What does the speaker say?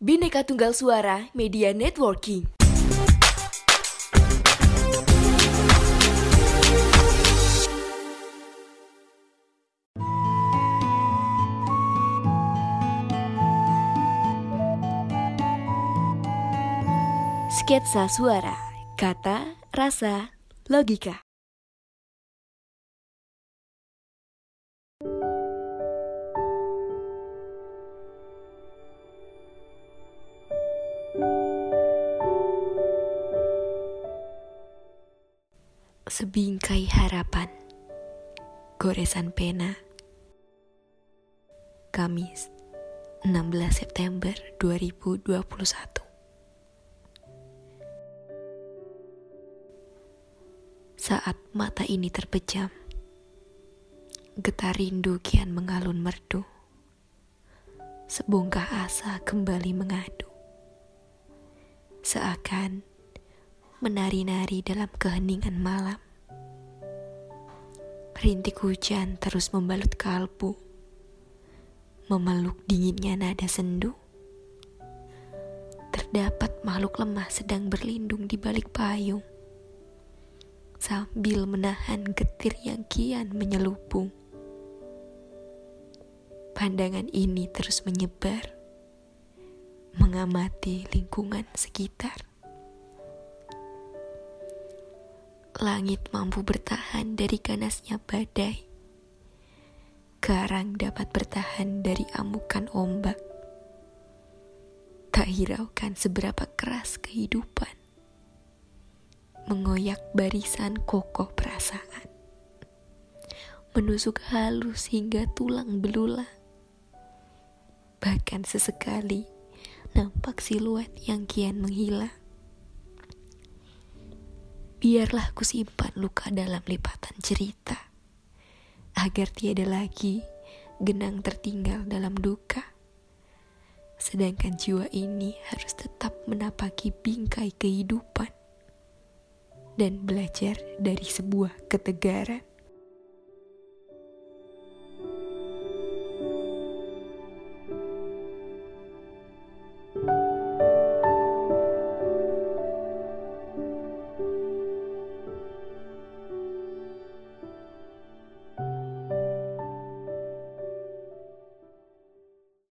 Bineka Tunggal Suara Media Networking. Sketsa suara, kata, rasa, logika. Sebingkai harapan. Goresan pena. Kamis 16 September 2021 Saat mata ini terpejam Getar rindu kian mengalun merdu. Sebongkah asa kembali mengadu. Seakan menari-nari dalam keheningan malam. Rintik hujan terus membalut kalbu, memeluk dinginnya nada sendu. Terdapat makhluk lemah sedang berlindung di balik payung, sambil menahan getir yang kian menyelubung. Pandangan ini terus menyebar, mengamati lingkungan sekitar langit mampu bertahan dari ganasnya badai. Karang dapat bertahan dari amukan ombak. Tak hiraukan seberapa keras kehidupan. Mengoyak barisan kokoh perasaan. Menusuk halus hingga tulang belulang. Bahkan sesekali nampak siluet yang kian menghilang biarlah ku simpan luka dalam lipatan cerita, agar tiada lagi genang tertinggal dalam duka. Sedangkan jiwa ini harus tetap menapaki bingkai kehidupan dan belajar dari sebuah ketegaran.